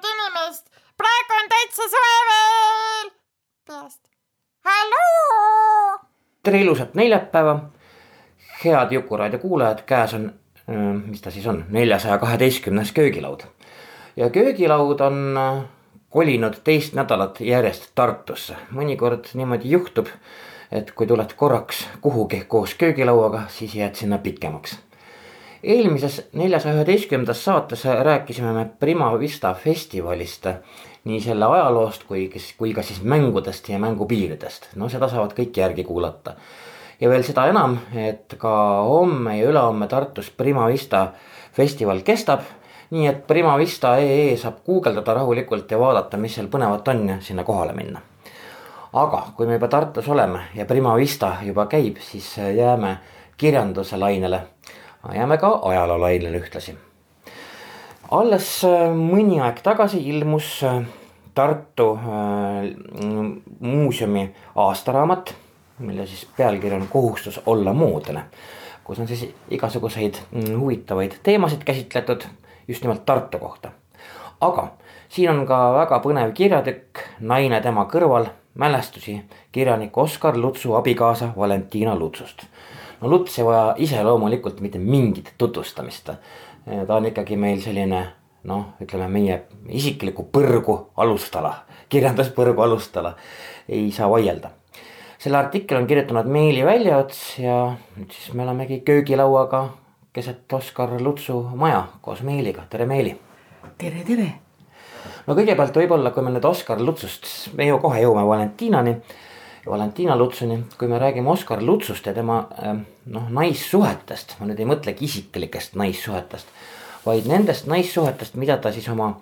jahtunud inimest, praegu on täitsa soe veel. peast, halloo. tere ilusat neljapäeva. head Jukuraadio kuulajad, käes on, mis ta siis on, neljasaja kaheteistkümnes köögilaud. ja köögilaud on äh, kolinud teist nädalat järjest Tartusse, mõnikord niimoodi juhtub et kui tuled korraks kuhugi koos köögilauaga, siis jääd sinna pikemaks. Eelmises neljasaja üheteistkümnendas saates rääkisime me Prima Vista festivalist. nii selle ajaloost kui, kui ka siis mängudest ja mängupiiridest, no seda saavad kõik järgi kuulata. ja veel seda enam, et ka homme ja ülehomme Tartus Prima Vista festival kestab nii et Prima Vista ee saab guugeldada rahulikult ja vaadata, mis seal põnevat on ja sinna kohale minna aga kui me juba Tartus oleme ja Prima Vista juba käib, siis jääme kirjanduse lainele. Jääme ka ajaloo lainele ühtlasi. alles äh, mõni aeg tagasi ilmus äh, Tartu äh, muuseumi aastaraamat, mille siis pealkiri on Kohustus olla moodne. kus on siis igasuguseid mm, huvitavaid teemasid käsitletud just nimelt Tartu kohta. aga siin on ka väga põnev kirjatükk Naine tema kõrval mälestusi kirjanik Oskar Lutsu abikaasa Valentina Lutsust. No Luts ei vaja ise loomulikult mitte mingit tutvustamist. ta on ikkagi meil selline noh, ütleme meie isikliku põrgu alustala, kirjanduspõrgu alustala, ei saa vaielda. selle artikli on kirjutanud Meeli Väljaots ja nüüd siis me olemegi köögilauaga keset Oskar Lutsu maja koos Meeliga, tere Meeli. tere, tere no kõigepealt võib-olla, kui me nüüd Oskar Lutsust, me ju kohe jõuame Valentinani. Valentina Lutsuni, kui me räägime Oskar Lutsust ja tema ähm, noh, naissuhetest, ma nüüd ei mõtlegi isiklikest naissuhetest. vaid nendest naissuhetest, mida ta siis oma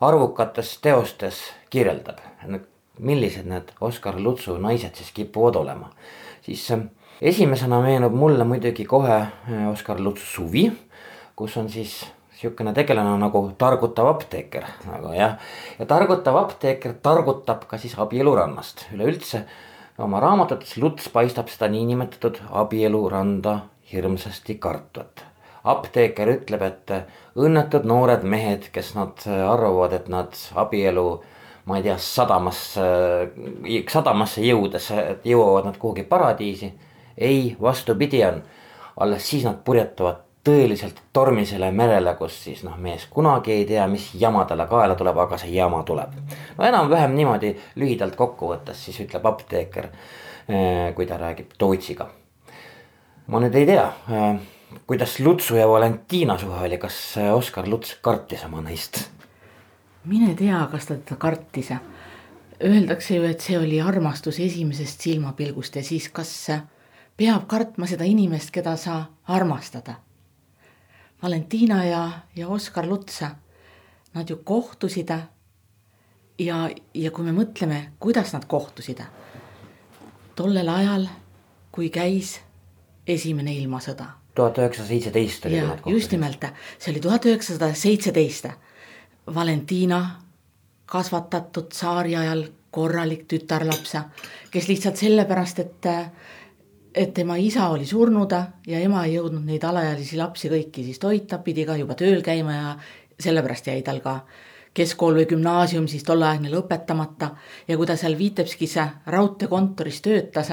arvukates teostes kirjeldab. millised need Oskar Lutsu naised siis kipuvad olema, siis ähm, esimesena meenub mulle muidugi kohe äh, Oskar Lutsu suvi, kus on siis sihukene tegelane nagu targutav apteeker, nagu jah. ja targutav apteeker targutab ka siis abielurannast, üleüldse oma raamatutes Luts paistab seda niinimetatud abieluranda hirmsasti kartvat. apteeker ütleb, et õnnetud noored mehed, kes nad arvavad, et nad abielu ma ei tea, sadamasse, sadamasse jõudes jõuavad nad kuhugi paradiisi. ei, vastupidi on, alles siis nad purjetavad tõeliselt tormisele merele, kus siis noh, mees kunagi ei tea, mis jama talle kaela tuleb, aga see jama tuleb. no enam-vähem niimoodi lühidalt kokkuvõttes siis ütleb apteeker, eh, kui ta räägib Tootsiga. ma nüüd ei tea, eh, kuidas Lutsu ja Valentina suhe oli, kas eh, Oskar Luts kartis oma naist? mine tea, kas ta teda kartis. Öeldakse ju, et see oli armastus esimesest silmapilgust ja siis kas peab kartma seda inimest, keda sa armastada Valentina ja, ja Oskar Lutsa, nad ju kohtusid. ja, ja kui me mõtleme, kuidas nad kohtusid. tollel ajal, kui käis esimene ilmasõda. tuhat üheksasada seitseteist oli. ja just nimelt, see oli tuhat üheksasada seitseteist. Valentina kasvatatud tsaari ajal korralik tütarlaps, kes lihtsalt sellepärast, et et tema isa oli surnud ja ema ei jõudnud neid alaealisi lapsi kõiki siis toita, pidi ka juba tööl käima ja sellepärast jäi tal ka keskkool või gümnaasium siis tolleaegne lõpetamata ja kui ta seal Vitebskis raudteekontoris töötas.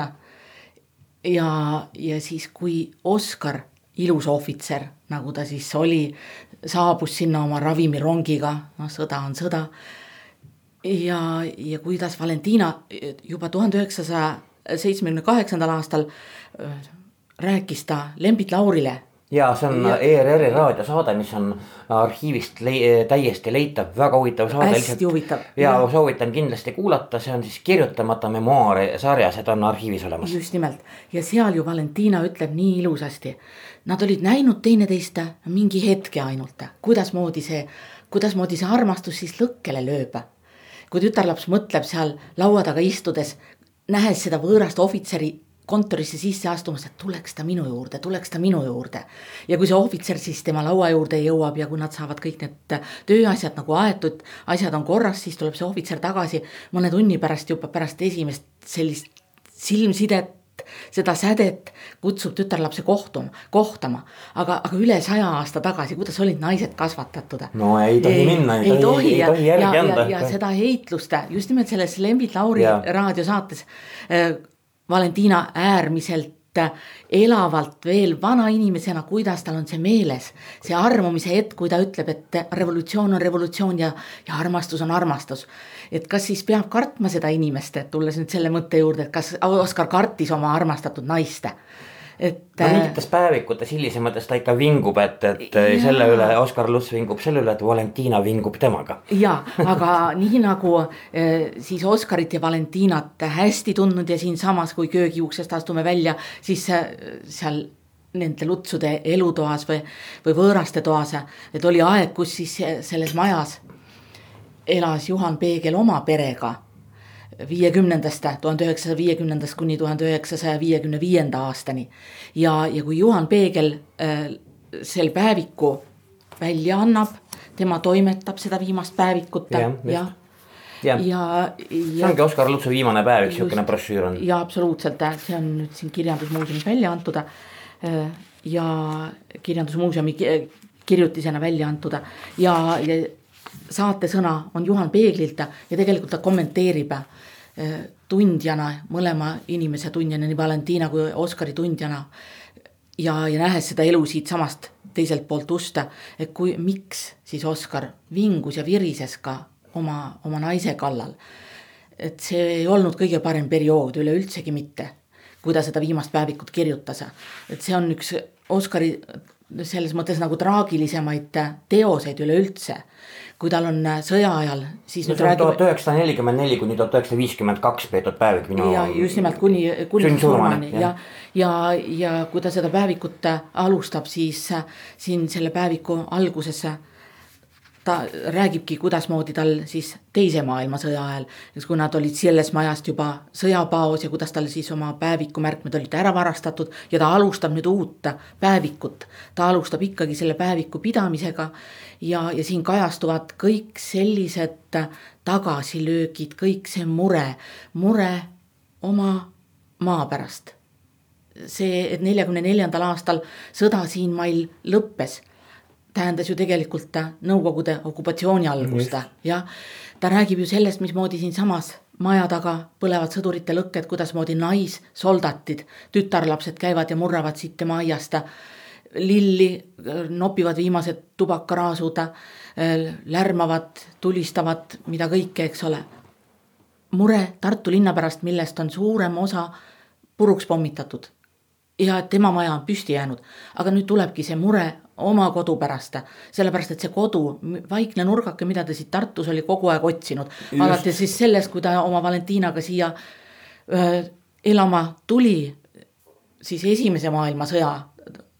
ja, ja siis, kui Oskar, ilus ohvitser, nagu ta siis oli, saabus sinna oma ravimirongiga, noh, sõda on sõda. ja, ja kuidas Valentina juba tuhande üheksasaja seitsmekümne kaheksandal aastal rääkis ta Lembit Laurile, ja see on Ja- ERR-i raadiosaade, mis on arhiivist lei- täiesti leitav, väga huvitav saade. Hästi huvitav. ja soovitan kindlasti kuulata, see on siis kirjutamata memuaare sarja, seda on arhiivis olemas. just nimelt ja seal ju Valentina ütleb nii ilusasti. Nad olid näinud teineteist mingi hetke ainult, kuidasmoodi see, kuidasmoodi see armastus siis lõkkele lööb. kui tütarlaps mõtleb seal laua taga istudes, nähes seda võõrast ohvitseri kontorisse sisse astumas, et tuleks ta minu juurde, tuleks ta minu juurde. ja kui see ohvitser siis tema laua juurde jõuab ja kui nad saavad kõik need tööasjad nagu aetud, asjad on korras, siis tuleb see ohvitser tagasi mõne tunni pärast juba pärast esimest sellist silmsidet, seda sädet kutsub tütarlapse kohtuma, kohtama. aga, aga üle saja aasta tagasi, kuidas olid naised kasvatatud? No ei tohi minna, ei tohi- ei ja, tohi järgi ja, anda. ja, ja seda heitlust just nimelt selles Lembit Lauri Jaa. raadiosaates äh, Valentina äärmiselt äh, elavalt veel vanainimesena, kuidas tal on see meeles. see armumise hetk, kui ta ütleb, et revolutsioon on revolutsioon ja, ja armastus on armastus. Et kas siis peab kartma seda inimest, et tulles nüüd selle mõtte juurde, et kas Oskar kartis oma armastatud naist. et no äh, mingites päevikutes hilisemates ta ikka vingub, et, et Jaa. selle üle, Oskar Luts vingub selle üle, et Valentina vingub temaga. ja, aga nii nagu eh, siis Oskarit ja Valentinat hästi tundnud ja siinsamas, kui köögiuksest astume välja, siis seal nende lutsude elutoas või, või võõraste toas, et oli aeg, kus siis selles majas elas Juhan Peegel oma perega viiekümnendast, tuhande üheksasaja viiekümnendast kuni tuhande üheksasaja viiekümne viienda aastani. ja, ja kui Juhan Peegel äh, sel päeviku välja annab, tema toimetab seda viimast päevikut Jah, just. jah. Jah. ja, see ja, ongi Oskar Lutsu viimane päev, üks Just. brošüür on. ja absoluutselt, see on nüüd siin kirjandusmuuseumis välja antud. ja kirjandusmuuseumi ki- kirjutisena välja antud ja, ja saatesõna on Juhan Peeglilt ja tegelikult ta kommenteerib eh, tundjana, mõlema inimese tundjana, nii Valentina kui Oskari tundjana. ja, ja nähes seda elu siitsamast teiselt poolt ust, et kui, miks siis Oskar vingus ja virises ka oma, oma naise kallal. et see ei olnud kõige parem periood üleüldsegi mitte, kui ta seda viimast päevikut kirjutas. et see on üks Oskari selles mõttes nagu traagilisemaid teoseid üleüldse. Kui tal on sõja ajal, siis no nüüd on tuhat räägime üheksasada nelikümmend neli kuni tuhat üheksasada viiskümmend kaks peetud päevik minu. ja just nimelt kuni, kuni surmani ja, ja, ja kui ta seda päevikut alustab, siis äh, siin selle päeviku alguses äh, ta räägibki, kuidasmoodi tal siis teise maailmasõja ajal, kui nad olid sellest majast juba sõjapaos ja kuidas tal siis oma päeviku märkmed olid ära varastatud ja ta alustab nüüd uut päevikut. ta alustab ikkagi selle päeviku pidamisega ja, ja siin kajastuvad kõik sellised tagasilöögid, kõik see mure, mure oma maa pärast. see, et neljakümne neljandal aastal sõda siinmail lõppes tähendas ju tegelikult Nõukogude okupatsiooni algust ja ta räägib ju sellest, mismoodi siinsamas maja taga põlevad sõdurite lõkked, kuidasmoodi naissoldatid, tütarlapsed käivad ja murravad siit tema aiast lilli, nopivad viimased tubakaraasud, lärmavad, tulistavad, mida kõike, eks ole. mure Tartu linna pärast, millest on suurem osa puruks pommitatud ja tema maja on püsti jäänud, aga nüüd tulebki see mure oma kodu pärast, sellepärast et see kodu, vaikne nurgake, mida ta siit Tartus oli kogu aeg otsinud, alates siis sellest, kui ta oma Valentinaga siia öö, elama tuli, siis Esimese maailmasõja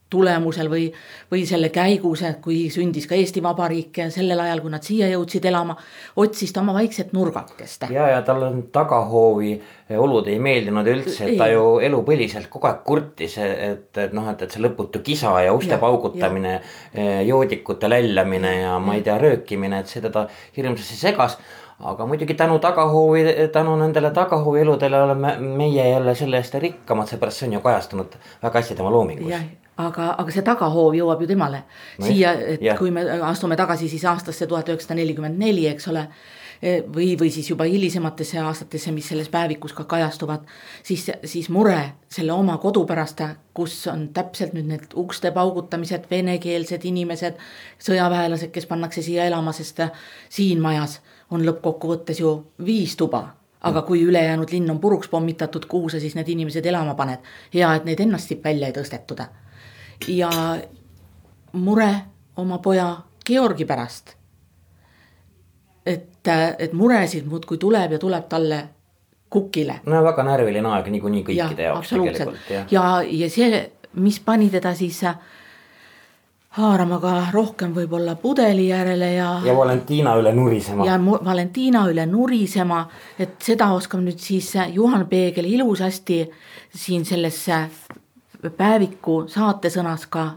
tulemusel või, või selle käigus, kui sündis ka Eesti Vabariik ja sellel ajal, kui nad siia jõudsid elama, otsis ta oma vaikset nurgakest. ja, ja tal on tagahoovi olud ei meeldinud üldse, et ta ju elupõliselt kogu aeg kurtis, et, et noh, et, et see lõputu kisa ja uste Ja, paugutamine, joodikute lällamine ja ma ei tea, röökimine, et see teda hirmsasti segas aga muidugi tänu tagahoovi, tänu nendele tagahoovi eludele oleme meie jälle selle eest rikkamad, seepärast see on ju kajastunud väga hästi tema loomingus. Aga, aga see tagahoov jõuab ju temale No siia, et jah. kui me astume tagasi siis aastasse tuhat üheksasada nelikümmend neli, eks ole. või, või siis juba hilisematesse aastatesse, mis selles päevikus ka kajastuvad, siis, siis mure selle oma kodu pärast, kus on täpselt nüüd need ukste paugutamised, venekeelsed inimesed, sõjaväelased, kes pannakse siia elama, sest siin majas on lõppkokkuvõttes ju viis tuba aga kui ülejäänud linn on puruks pommitatud, kuhu sa siis need inimesed elama paned, hea, et neid ennast siit välja ei tõstetud. Ja, mure oma poja Georgi pärast. et, et muresid muudkui tuleb ja tuleb talle kukile. no väga närviline aeg niikuinii kõikide Ja, jaoks tegelikult jah. ja, ja see, mis pani teda siis haarama ka rohkem võib-olla pudeli järele ja, ja Valentina üle nurisema. ja Valentina üle nurisema, et seda oskab nüüd siis Juhan Peegel ilusasti siin selles päeviku saatesõnas ka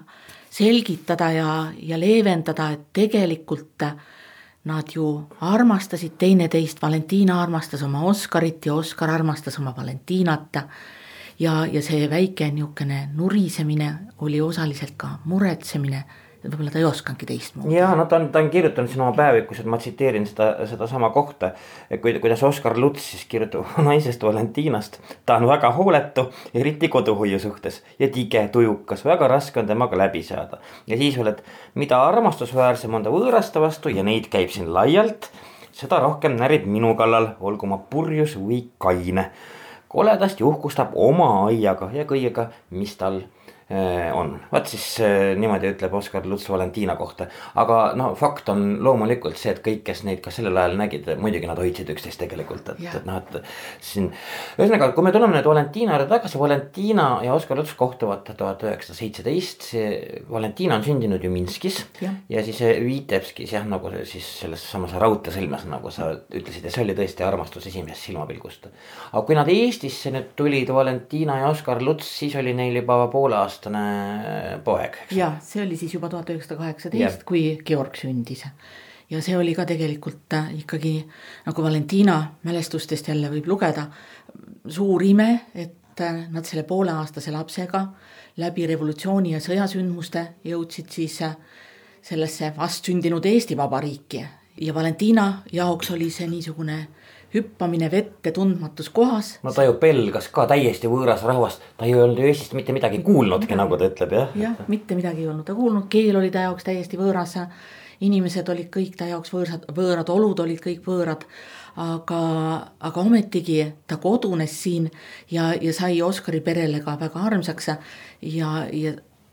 selgitada ja, ja leevendada, et tegelikult nad ju armastasid teineteist, Valentina armastas oma Oskarit ja Oskar armastas oma Valentinat. ja, ja see väike niisugune nurisemine oli osaliselt ka muretsemine, võib-olla ta ei osanudki teistmoodi. ja no ta on, ta on kirjutanud siin oma päevikus, et ma tsiteerin seda, sedasama kohta. kuidas Oskar Luts siis kirjutab naisest Valentinast. ta on väga hooletu, eriti koduhoiu suhtes ja tige, tujukas, väga raske on temaga läbi saada. ja siis veel, et mida armastusväärsem on ta võõraste vastu ja neid käib siin laialt. seda rohkem närib minu kallal, olgu ma purjus või kaine. koledasti uhkustab oma aiaga ja kõigega, mis tal on, vaat siis eh, niimoodi ütleb Oskar Luts Valentina kohta. aga no fakt on loomulikult see, et kõik, kes neid ka sellel ajal nägid, muidugi nad hoidsid üksteist tegelikult, et, et noh, et siin. ühesõnaga, kui me tuleme nüüd Valentina juurde tagasi, Valentina ja Oskar Luts kohtuvad tuhat üheksasada seitseteist, see Valentina on sündinud ju Minskis. Ja siis eh, Vitebskis jah, nagu siis selles samas raudteesõlmes, nagu sa ütlesid ja see oli tõesti armastus esimesest silmapilgust. aga kui nad Eestisse nüüd tulid, Valentina ja Oskar Luts, siis oli neil juba pooleaastane poeg, eks. ja see oli siis juba tuhat üheksasada kaheksateist, kui Georg sündis. ja see oli ka tegelikult äh, ikkagi nagu Valentina mälestustest jälle võib lugeda, suur ime, et äh, nad selle pooleaastase lapsega läbi revolutsiooni ja sõjasündmuste jõudsid siis äh, sellesse vastsündinud Eesti Vabariiki ja Valentina jaoks oli see niisugune hüppamine vette tundmatus kohas no ta ju pelgas ka täiesti võõras rahvast, ta ei olnud ju Eestist mitte midagi kuulnudki, nagu ta ütleb jah. jah, mitte midagi ei olnud ta kuulnud, keel oli ta jaoks täiesti võõras. inimesed olid kõik ta jaoks võõrsad, võõrad olud olid kõik võõrad. aga, aga ometigi ta kodunes siin ja, ja sai Oskari perele ka väga armsaks ja, ja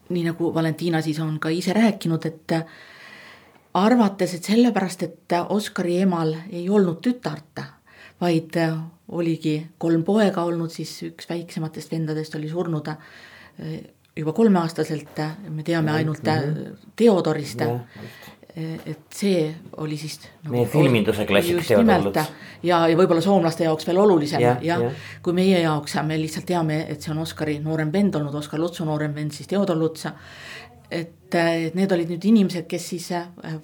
nii nagu Valentina siis on ka ise rääkinud, et arvates, et sellepärast, et Oskari emal ei olnud tütart, vaid oligi kolm poega olnud, siis üks väiksematest vendadest oli surnud eh, juba kolmeaastaselt, me teame ainult Theodorist. Jah, et see oli siis nagu, Meie filminduse klassik just Theodor nimelt Luts. ja, ja võib-olla soomlaste jaoks veel olulisem jah ja, jah. kui meie jaoks me lihtsalt teame, et see on Oskari noorem vend olnud, Oskar Lutsu noorem vend siis Theodor Luts. et eh, need olid nüüd inimesed, kes siis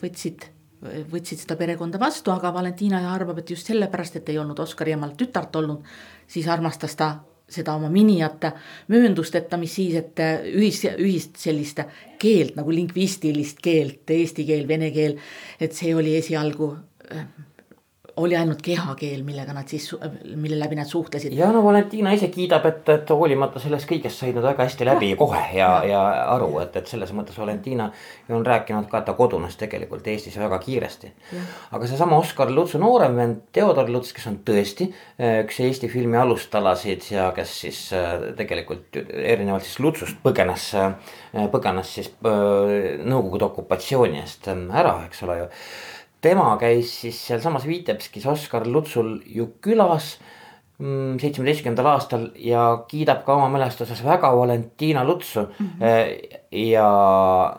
võtsid, võtsid seda perekonda vastu, aga Valentina arvab, et just sellepärast, et ei olnud Oskari emal tütart olnud, siis armastas ta seda oma miniat mööndusteta, mis siis, et ühis, ühist sellist keelt nagu lingvistilist keelt, eesti keel, vene keel, et see oli esialgu oli ainult kehakeel, millega nad siis, mille läbi nad suhtlesid. ja no Valentina ise kiidab, et, et hoolimata sellest kõigest said nad väga hästi läbi kohe ja, ja aru, et, et selles mõttes Valentina on rääkinud ka, et ta kodunes tegelikult Eestis väga kiiresti. aga seesama Oskar Lutsu noorem vend Theodor Luts, kes on tõesti eh, üks Eesti filmi alustalasid ja kes siis eh, tegelikult erinevalt siis Lutsust põgenes, põgenes siis eh, Nõukogude okupatsiooni eest eh, ära, eks ole ju tema käis siis sealsamas Vitebskis Oskar Lutsul ju külas mm, seitsmeteistkümnendal aastal ja kiidab ka oma mälestuses väga Valentina Lutsu mm. -hmm. ja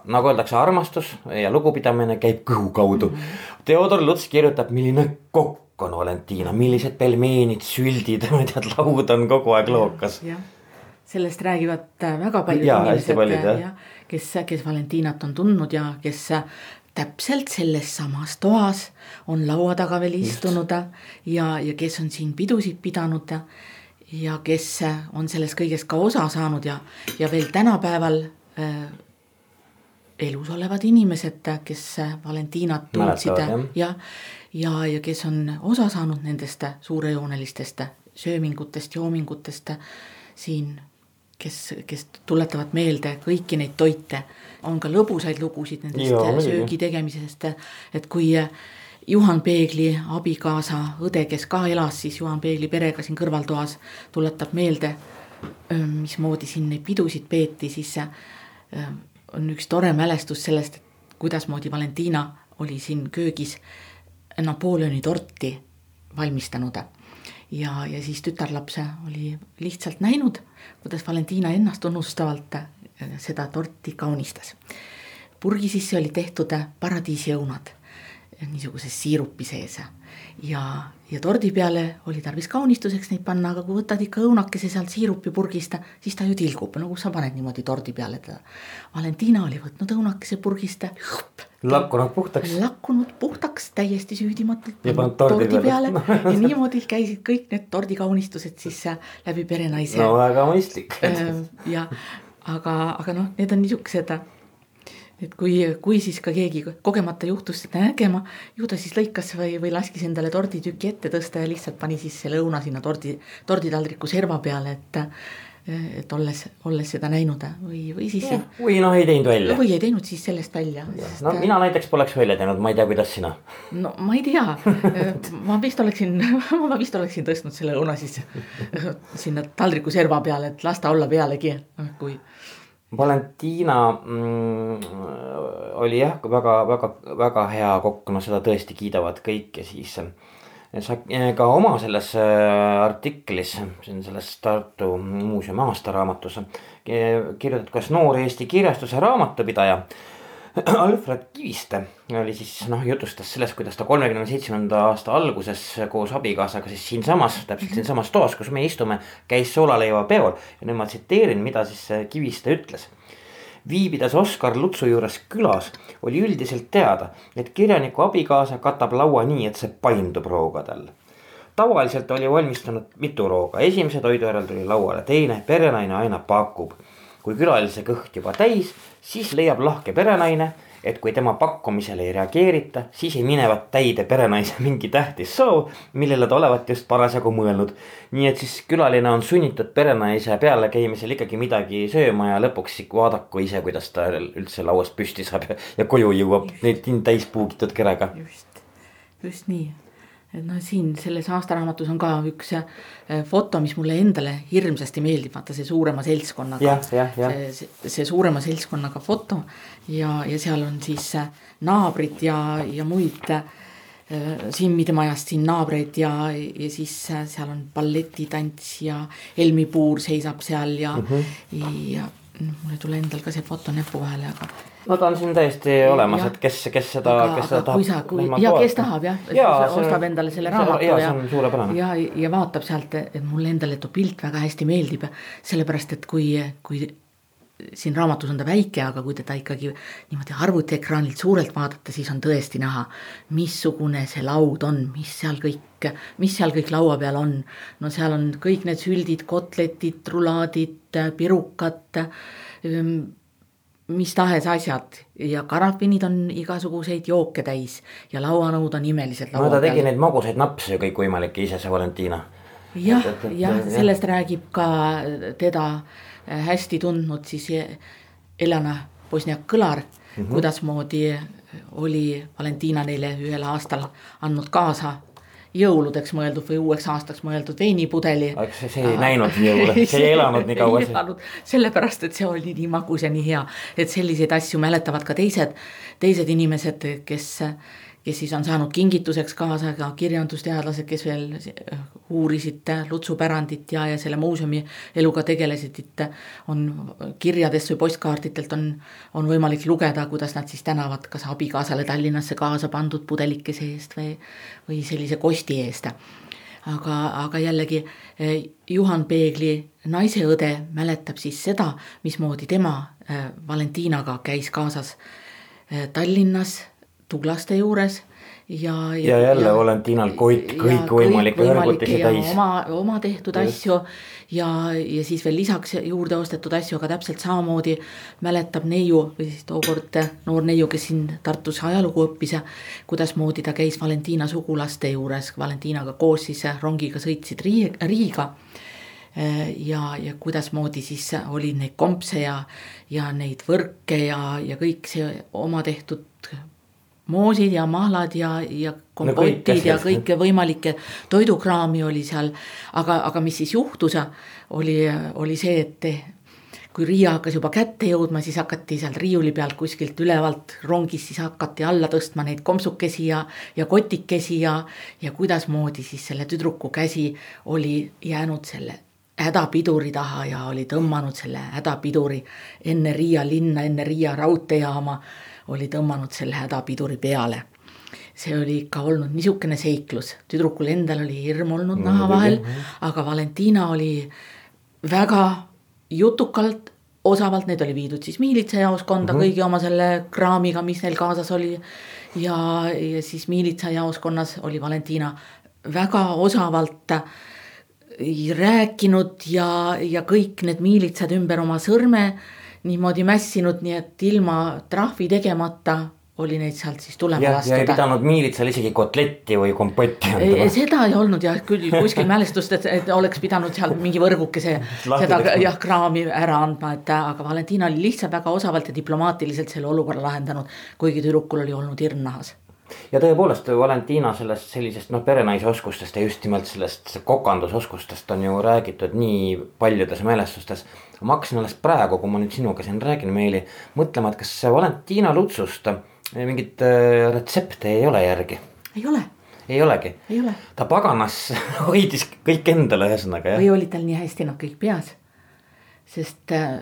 nagu öeldakse, armastus ja lugupidamine käib kõhu kaudu mm. -hmm. Theodor Luts kirjutab, milline kokk on Valentina, millised pelmeenid, süldid, ma ei tea, laud on kogu aeg lookas. sellest räägivad äh, väga paljud inimesed jah., kes, kes Valentinat on tundnud ja kes äh, täpselt selles samas toas on laua taga veel istunud ja, ja kes on siin pidusid pidanud ja, ja kes on sellest kõigest ka osa saanud ja, ja veel tänapäeval äh, elus olevad inimesed, kes Valentinat tundsid jah. ja, ja, ja kes on osa saanud nendest suurejoonelistest söömingutest, joomingutest siin, kes, kes tuletavad meelde kõiki neid toite. On ka lõbusaid lugusid nendest muidugi. söögi tegemisest, et kui Juhan Peegli abikaasa õde, kes ka elas siis Juhan Peegli perega siin kõrvaltoas, tuletab meelde, mismoodi siin neid pidusid peeti, siis öö, on üks tore mälestus sellest, et kuidasmoodi Valentina oli siin köögis Napoleoni torti valmistanud. ja, ja siis tütarlapse oli lihtsalt näinud, kuidas Valentina ennast unustavalt seda torti kaunistas. purgi sisse oli tehtud paradiisiõunad niisuguses siirupi sees ja, ja tordi peale oli tarvis kaunistuseks neid panna, aga kui võtad ikka õunakese sealt siirupipurgist, siis ta ju tilgub, no kus sa paned niimoodi tordi peale teda. Valentina oli võtnud õunakese purgist. lakkunud puhtaks. lakkunud puhtaks täiesti süüdimatult. ja pannud tordi, tordi peale, peale. ja niimoodi käisid kõik need tordikaunistused siis läbi perenaise. no väga mõistlik ja aga, aga noh, need on niisugused et kui, kui siis ka keegi kogemata juhtus seda nägema, ju ta siis lõikas või, või laskis endale torditüki ette tõsta ja lihtsalt pani siis selle õuna sinna tordi, torditaldriku serva peale, et et olles, olles seda näinud või, või siis. või noh, ei teinud välja. või ei teinud siis sellest välja. no mina näiteks poleks välja teinud, ma ei tea, kuidas sina. no ma ei tea ma vist oleksin, ma vist oleksin tõstnud selle õuna siis sinna taldriku serva peale, et las ta olla pealegi, kui Valentina mm, oli jah, väga, väga, väga hea kokk, no seda tõesti kiidavad kõik ja siis sa ka oma selles äh, artiklis, siin selles Tartu Muuseumi aastaraamatus kirjutad, kas noor Eesti kirjastuse raamatupidaja Alfred Kiviste oli siis noh, jutustas sellest, kuidas ta kolmekümne seitsmenda aasta alguses koos abikaasaga siis siinsamas, täpselt mhm. siinsamas toas, kus me istume, käis soolaleivapeol. ja nüüd ma tsiteerin, mida siis Kiviste ütles. viibides Oskar Lutsu juures külas, oli üldiselt teada, et kirjaniku abikaasa katab laua nii, et see paindub roogadel tavaliselt oli valmistunud mitu rooga, esimese toidu järel tuli lauale teine, perenaine aina pakub kui külalise kõht juba täis, siis leiab lahke perenaine, et kui tema pakkumisele ei reageerita, siis ei minevat täide perenaise mingi tähtis soov, millele ta olevat just parasjagu mõelnud. nii et siis külaline on sunnitud perenaise pealekäimisel ikkagi midagi sööma ja lõpuks vaadaku ise, kuidas ta üldse lauast püsti saab ja koju jõuab neid täis puugitud kerega. just, just nii et noh, siin selles aastaraamatus on ka üks äh, foto, mis mulle endale hirmsasti meeldib, vaata see suurema seltskonnaga. see, see, suurema seltskonnaga foto ja, ja seal on siis äh, naabrid ja, ja muid äh, Simmide majast siin naabreid ja, ja siis seal on balletitants ja Helmi Puur seisab seal ja mm, -hmm. ja noh, mul ei tule endal ka see foto näpu vahele, aga ta on siin täiesti olemas, et kes, kes seda, kes seda tahab. kui sa, kui ja kes tahab jah, ostab endale selle raamatu ja, ja, ja, ja vaatab sealt, et mulle endale too pilt väga hästi meeldib. sellepärast, et kui, kui siin raamatus on ta väike, aga kui teda ikkagi niimoodi arvutiekraanilt suurelt vaadata, siis on tõesti näha, missugune see laud on, mis seal kõik, mis seal kõik laua peal on. no seal on kõik need süldid, kotletid, rulaadid, pirukad mis tahes asjad ja karafinid on igasuguseid jooke täis ja lauanõud on imelised. no ta tegi neid magusaid napse kõikvõimalikke ise, see Valentina. jah, jah, sellest räägib ka teda hästi tundnud siis Elena Bosniak-Kõlar mm, -hmm. kuidasmoodi oli Valentina neile ühel aastal andnud kaasa jõuludeks mõeldud või uueks aastaks mõeldud veinipudeli. see, see ei näinud jõule, see ei elanud nii kaua. sellepärast, et see oli nii magus ja nii hea, et selliseid asju mäletavad ka teised, teised inimesed, kes kes siis on saanud kingituseks kaasa ka kirjandusteadlased, kes veel uurisid Lutsu pärandit ja, ja selle muuseumi eluga tegelesid, et on kirjadest või postkaartidelt on, on võimalik lugeda, kuidas nad siis tänavad kas abikaasale Tallinnasse kaasa pandud pudelikese eest või, või sellise kosti eest. aga, aga jällegi Juhan Peegli naiseõde mäletab siis seda, mismoodi tema Valentinaga käis kaasas Tallinnas Tuglaste juures ja, ja, ja jälle ja, Valentinal kõik, kõikvõimalikke kõrgutisi täis. oma, oma tehtud Just. asju ja, ja siis veel lisaks juurde ostetud asju, aga täpselt samamoodi mäletab neiu või siis tookord noor neiu, kes siin Tartus ajalugu õppis kuidasmoodi ta käis Valentina sugulaste juures, Valentinaga koos siis rongiga sõitsid Riiga ja, ja kuidasmoodi siis oli neid kompse ja, ja neid võrke ja, ja kõik see oma tehtud moosid ja mahlad ja, ja kompotid no ja kõike võimalikke toidukraami oli seal. aga, aga mis siis juhtus, oli, oli see, et kui Riia hakkas juba kätte jõudma, siis hakati sealt riiuli pealt kuskilt ülevalt rongist, siis hakati alla tõstma neid kompsukesi ja, ja kotikesi ja, ja kuidasmoodi siis selle tüdruku käsi oli jäänud selle hädapiduri taha ja oli tõmmanud selle hädapiduri enne Riia linna, enne Riia raudteejaama, oli tõmmanud selle hädapiduri peale see oli ikka olnud niisugune seiklus, tüdrukul endal oli hirm olnud no, naha vahel, aga Valentina oli väga jutukalt, osavalt, need oli viidud siis miilitsajaoskonda mm -hmm. kõigi oma selle kraamiga, mis neil kaasas oli. ja, ja siis miilitsajaoskonnas oli Valentina väga osavalt rääkinud ja, ja kõik need miilitsad ümber oma sõrme niimoodi mässinud, nii et ilma trahvi tegemata oli neid sealt siis tulema lastud. ja ei pidanud miilitsal isegi kotletti või kompotti andma. seda ei olnud jah, küll kuskil mälestust, et, et oleks pidanud seal mingi võrgukese seda jah, kraami ära andma, et aga Valentina oli lihtsalt väga osavalt ja diplomaatiliselt selle olukorra lahendanud, kuigi tüdrukul oli olnud hirm nahas ja tõepoolest Valentina sellest sellisest noh, perenaise oskustest ja just nimelt sellest kokandusoskustest on ju räägitud nii paljudes mälestustes. Ma hakkasin alles praegu, kui ma nüüd sinuga siin räägin, Meeli, mõtlema, et kas Valentina Lutsust mingit äh, retsepte ei ole järgi. ei ole. ei olegi? ei ole. ta paganas hoidis kõik endale ühesõnaga jah. või olid tal nii hästi nad kõik peas. sest äh,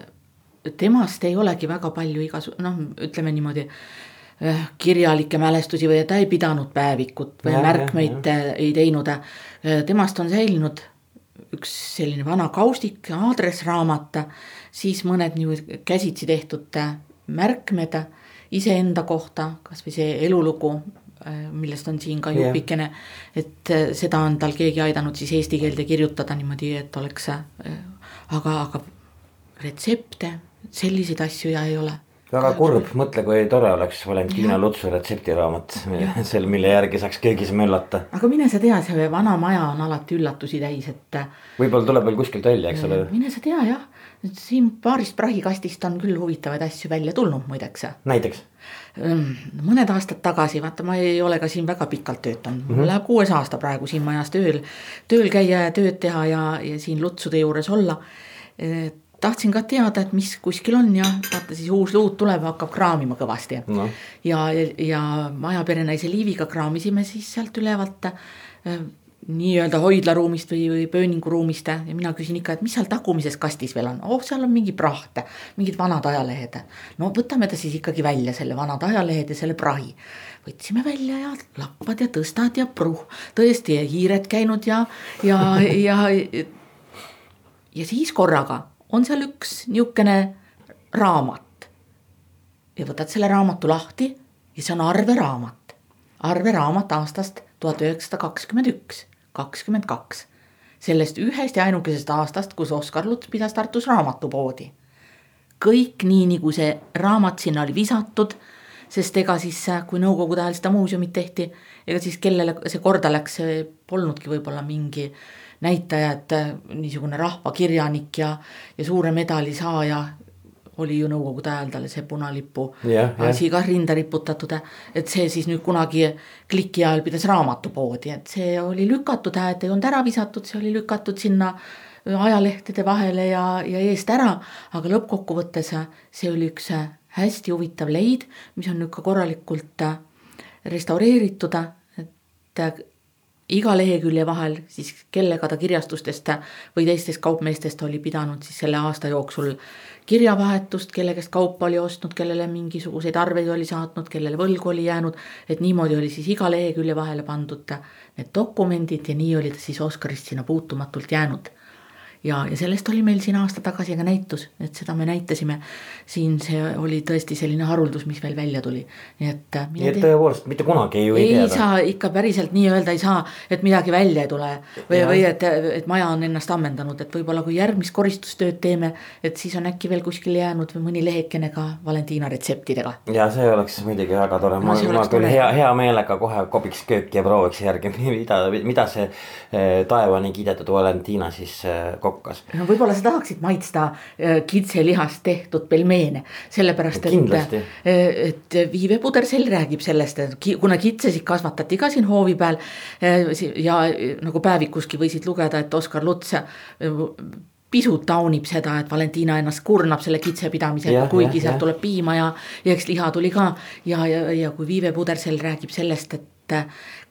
temast ei olegi väga palju igasu-, noh, ütleme niimoodi kirjalikke mälestusi või ta ei pidanud päevikut või ja, märkmeid ja, ja. ei teinud. temast on säilinud üks selline vana kaustik, aadressraamat, siis mõned nii käsitsi tehtud märkmed iseenda kohta, kasvõi see elulugu, äh, millest on siin ka jupikene yeah., et äh, seda on tal keegi aidanud siis eesti keelde kirjutada niimoodi, et oleks, äh, aga, aga retsepte, selliseid asju ja ei ole väga kurb, mõtle, kui tore oleks Valentina Lutsu retseptiraamat, sel, mille järgi saaks köögis möllata. aga mine sa tea, see vana maja on alati üllatusi täis, et. võib-olla tuleb veel kuskilt välja, eks ole. mine sa tea jah, siin paarist prahikastist on küll huvitavaid asju välja tulnud muideks. näiteks? mõned aastad tagasi, vaata, ma ei ole ka siin väga pikalt töötanud mm, -hmm. mul läheb kuues aasta praegu siin majas tööl, tööl käia ja tööd teha ja, ja siin lutsude juures olla. Tahtsin ka teada, et mis kuskil on ja vaata siis uus luud tuleb, hakkab kraamima kõvasti no.. ja, ja, ja maja perenaise Liiviga kraamisime siis sealt ülevalt nii-öelda hoidlaruumist või, või pööninguruumist ja mina küsin ikka, et mis seal tagumises kastis veel on, oh, seal on mingi praht, mingid vanad ajalehed. no võtame ta siis ikkagi välja, selle vanad ajalehed ja selle prahi. võtsime välja ja lappad ja tõstad ja pruh, tõesti hiired käinud ja, ja, ja. ja siis korraga on seal üks niisugune raamat. ja võtad selle raamatu lahti ja see on arveraamat, arveraamat aastast tuhat üheksasada kakskümmend üks kakskümmend kaks. sellest ühest ja ainukesest aastast, kus Oskar Luts pidas Tartus raamatupoodi. kõik nii, nagu see raamat sinna oli visatud, sest ega siis, kui nõukogude ajal seda muuseumit tehti, ega siis kellele see korda läks, see polnudki võib-olla mingi näitaja, et niisugune rahvakirjanik ja, ja suure medali saaja oli ju nõukogude ajal talle see punalipu yeah, asi yeah. ka rinda riputatud, et see siis nüüd kunagi kliki ajal pidas raamatupoodi, et see oli lükatud, hääd ei olnud ära visatud, see oli lükatud sinna ajalehtede vahele ja, ja eest ära, aga lõppkokkuvõttes see oli üks hästi huvitav leid, mis on nüüd ka korralikult restaureeritud, et iga lehekülje vahel siis kellega ta kirjastustest või teistest kaupmeestest oli pidanud siis selle aasta jooksul kirjavahetust, kelle käest kaupa oli ostnud, kellele mingisuguseid arveid oli saatnud, kellele võlgu oli jäänud. et niimoodi oli siis iga lehekülje vahele pandud need dokumendid ja nii oli ta siis Oscarist sinna puutumatult jäänud ja, ja sellest oli meil siin aasta tagasi ka näitus, et seda me näitasime. siin see oli tõesti selline haruldus, mis veel välja tuli, nii et. Äh, nii et tõepoolest mitte kunagi ju ei, ei teada. saa ikka päriselt nii-öelda ei saa, et midagi välja ei tule või, või et, et maja on ennast ammendanud, et võib-olla kui järgmist koristustööd teeme, et siis on äkki veel kuskil jäänud või mõni lehekene ka Valentina retseptidega. ja see oleks muidugi väga tore no,, ma, ma küll hea, hea meelega kohe kobiks kööki ja prooviks järgi, mida, mida see eh, taevani kiidetud Valentina siis eh, kokkas. no võib-olla sa tahaksid maitsta äh, kitselihast tehtud pelmeene, sellepärast et, äh, et viivepudersell räägib sellest, et kuna kitsesid kasvatati ka siin hoovi peal. Äh, ja nagu päevikuski võisid lugeda, et Oskar Luts pisut taunib seda, et Valentina ennast kurnab selle kitsepidamisega, kuigi sealt tuleb piima ja, ja eks liha tuli ka. ja, ja, ja kui Viive Pudersell räägib sellest, et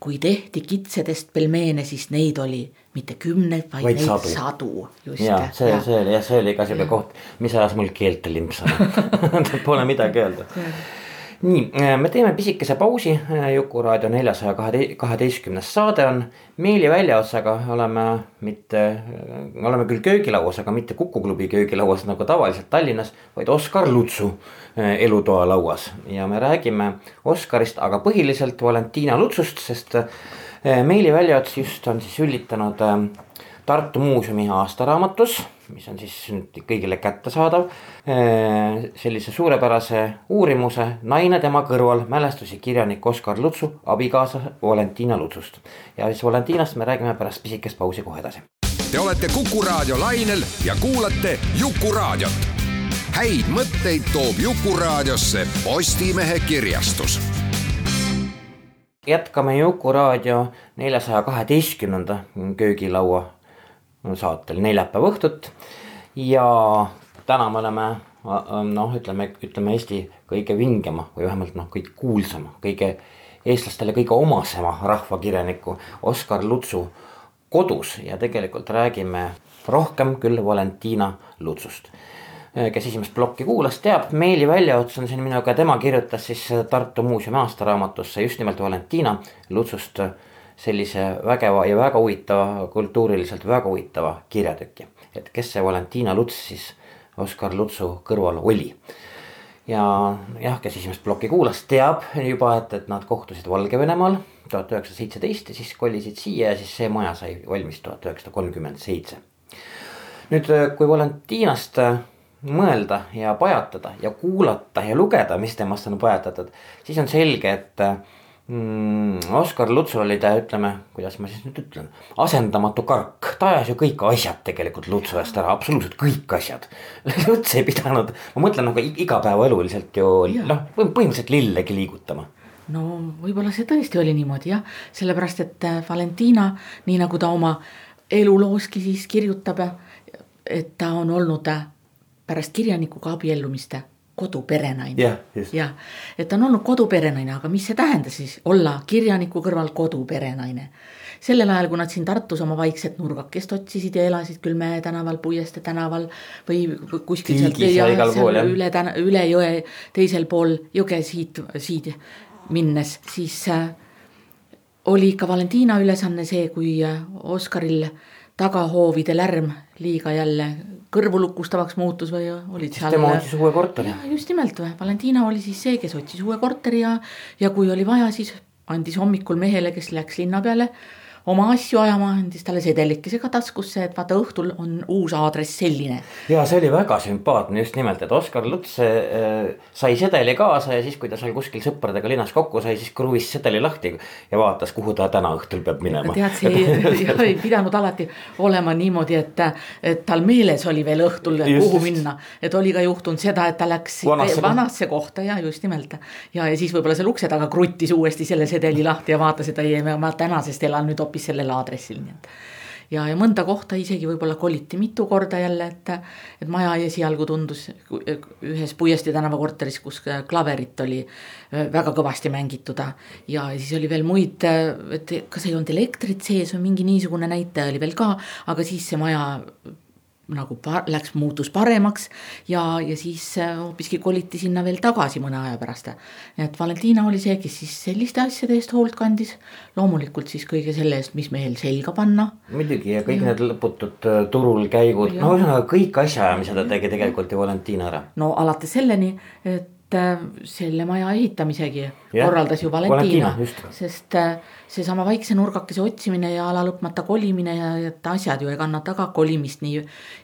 kui tehti kitsedest pelmeene, siis neid oli mitte kümneid, vaid, vaid neid sadu, sadu. ja see, see oli jah, see oli ka sihuke koht, mis ajas mul keelt limpsama Pole midagi öelda nii, äh, me teeme pisikese pausi, äh, Juku-raadio neljasaja kaheteistkümnes saade on. Meeli väljaotsaga oleme mitte, äh, oleme küll köögilauas, aga mitte Kuku klubi köögilauas nagu tavaliselt Tallinnas, vaid Oskar Lutsu elutoalauas. ja me räägime Oskarist, aga põhiliselt Valentina Lutsust, sest Meeli väljaots just on siis üllitanud Tartu Muuseumi aastaraamatus mis on siis nüüd kõigile kättesaadav. Äh, sellise suurepärase uurimuse Naine tema kõrval, mälestusi kirjanik Oskar Lutsu abikaasa Valentina Lutsust. ja siis Valentinast me räägime pärast pisikest pausi kohe edasi. Te olete Kuku Raadio lainel ja kuulate Jukuraadiot. häid mõtteid toob Jukuraadiosse Postimehe kirjastus jätkame Jukuraadio neljasaja kaheteistkümnenda köögilaua saatel neljapäeva õhtut. ja täna me oleme noh, ütleme, ütleme Eesti kõige vingema või vähemalt noh, kõige kuulsama, kõige eestlastele kõige omasema rahvakirjaniku Oskar Lutsu kodus ja tegelikult räägime rohkem küll Valentina Lutsust. kes esimest plokki kuulas, teab, Meeli väljaots on siin minuga, tema kirjutas siis Tartu Muuseumi aastaraamatusse just nimelt Valentina Lutsust sellise vägeva ja väga huvitava, kultuuriliselt väga huvitava kirjatüki. et kes see Valentina Luts siis Oskar Lutsu kõrval oli. ja jah, kes esimest plokki kuulas, teab juba, et, et nad kohtusid Valgevenemaal tuhat üheksasada seitseteist ja siis kolisid siia ja siis see maja sai valmis tuhat üheksasada kolmkümmend seitse. nüüd, kui Valentinast mõelda ja pajatada ja kuulata ja lugeda, mis temast on pajatatud, siis on selge, et mm,. Oskar Lutsu oli ta, ütleme, kuidas ma siis nüüd ütlen, asendamatu kark, ta ajas ju kõik asjad tegelikult Lutsu eest ära, absoluutselt kõik asjad. Luts ei pidanud, ma mõtlen nagu igapäevaeluliselt ju noh, põhimõtteliselt lillegi liigutama no võib-olla see tõesti oli niimoodi jah, sellepärast et äh, Valentina, nii nagu ta oma elulooski siis kirjutab, et ta on olnud äh, pärast kirjanikuga abiellumist koduperenaine. jah, jah, et ta on olnud koduperenaine, aga mis see tähendas siis olla kirjaniku kõrval koduperenaine. sellel ajal, kui nad siin Tartus oma vaikset nurgakest otsisid ja elasid küll Mäe tänaval, Puieste tänaval või kuskil sealt ja, seal üle täna, üle jõe teisel pool jõge siit, siit minnes, siis äh, oli ikka Valentina ülesanne see, kui äh, Oskaril tagahoovide lärm liiga jälle kõrvulukustavaks muutus või olid seal. tema otsis uue korteri. just nimelt, Valentina oli siis see, kes otsis uue korteri ja, ja kui oli vaja, siis andis hommikul mehele, kes läks linna peale oma asju ajama, andis talle sedelikese ka taskusse, et vaata õhtul on uus aadress selline. ja see oli väga sümpaatne just nimelt, et Oskar Luts äh, sai sedeli kaasa ja siis, kui ta seal kuskil sõpradega linnas kokku sai, siis kruvis sedeli lahti ja vaatas, kuhu ta täna õhtul peab minema. tead, see ei, ei pidanud alati olema niimoodi, et, et tal meeles oli veel õhtul, kuhu minna. et oli ka juhtunud seda, et ta läks vanasse, vanasse kohta ja just nimelt. ja, ja siis võib-olla seal ukse taga kruttis uuesti selle sedeli lahti ja vaatas, et ei, ma tänasest elan nüüd hoopis hoopis sellel aadressil, nii et. ja, ja mõnda kohta isegi võib-olla koliti mitu korda jälle, et, et maja esialgu tundus ühes Puiesti tänava korteris, kus klaverit oli väga kõvasti mängitud. ja siis oli veel muid, et kas ei olnud elektrit sees või mingi niisugune näitaja oli veel ka, aga siis see maja nagu läks, muutus paremaks ja, ja siis äh, hoopiski koliti sinna veel tagasi mõne aja pärast. et Valentina oli see, kes siis selliste asjade eest hoolt kandis. loomulikult siis kõige selle eest, mis mehel selga panna. muidugi ja kõik ja. need lõputud äh, turul käigud, no ühesõnaga kõik asjaajamised tegi tegelikult ju Valentina ära. no alates selleni, et äh, selle maja ehitamisegi ja, korraldas ju Valentina, Valentina, sest seesama väikse nurgakese otsimine ja ala lõpmata kolimine ja et asjad ju ei kannata ka kolimist nii.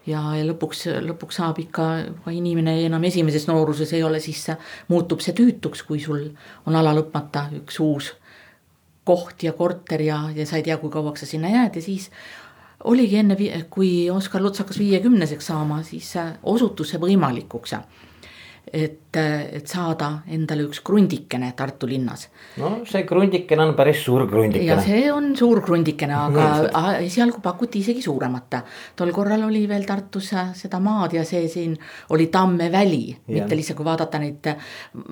ja, ja lõpuks, lõpuks saab ikka, kui inimene enam esimeses nooruses ei ole, siis muutub see tüütuks, kui sul on ala lõpmata üks uus koht ja korter ja, ja sa ei tea, kui kauaks sa sinna jääd ja siis oligi enne, kui Oskar Luts hakkas viiekümneseks saama, siis osutus see võimalikuks et, et saada endale üks krundikene Tartu linnas. no see krundikene on päris suur ja krundikene. see on suur krundikene, aga esialgu pakuti isegi suuremat. tol korral oli veel Tartus seda maad ja see siin oli Tamme väli, Jah. mitte lihtsalt kui vaadata neid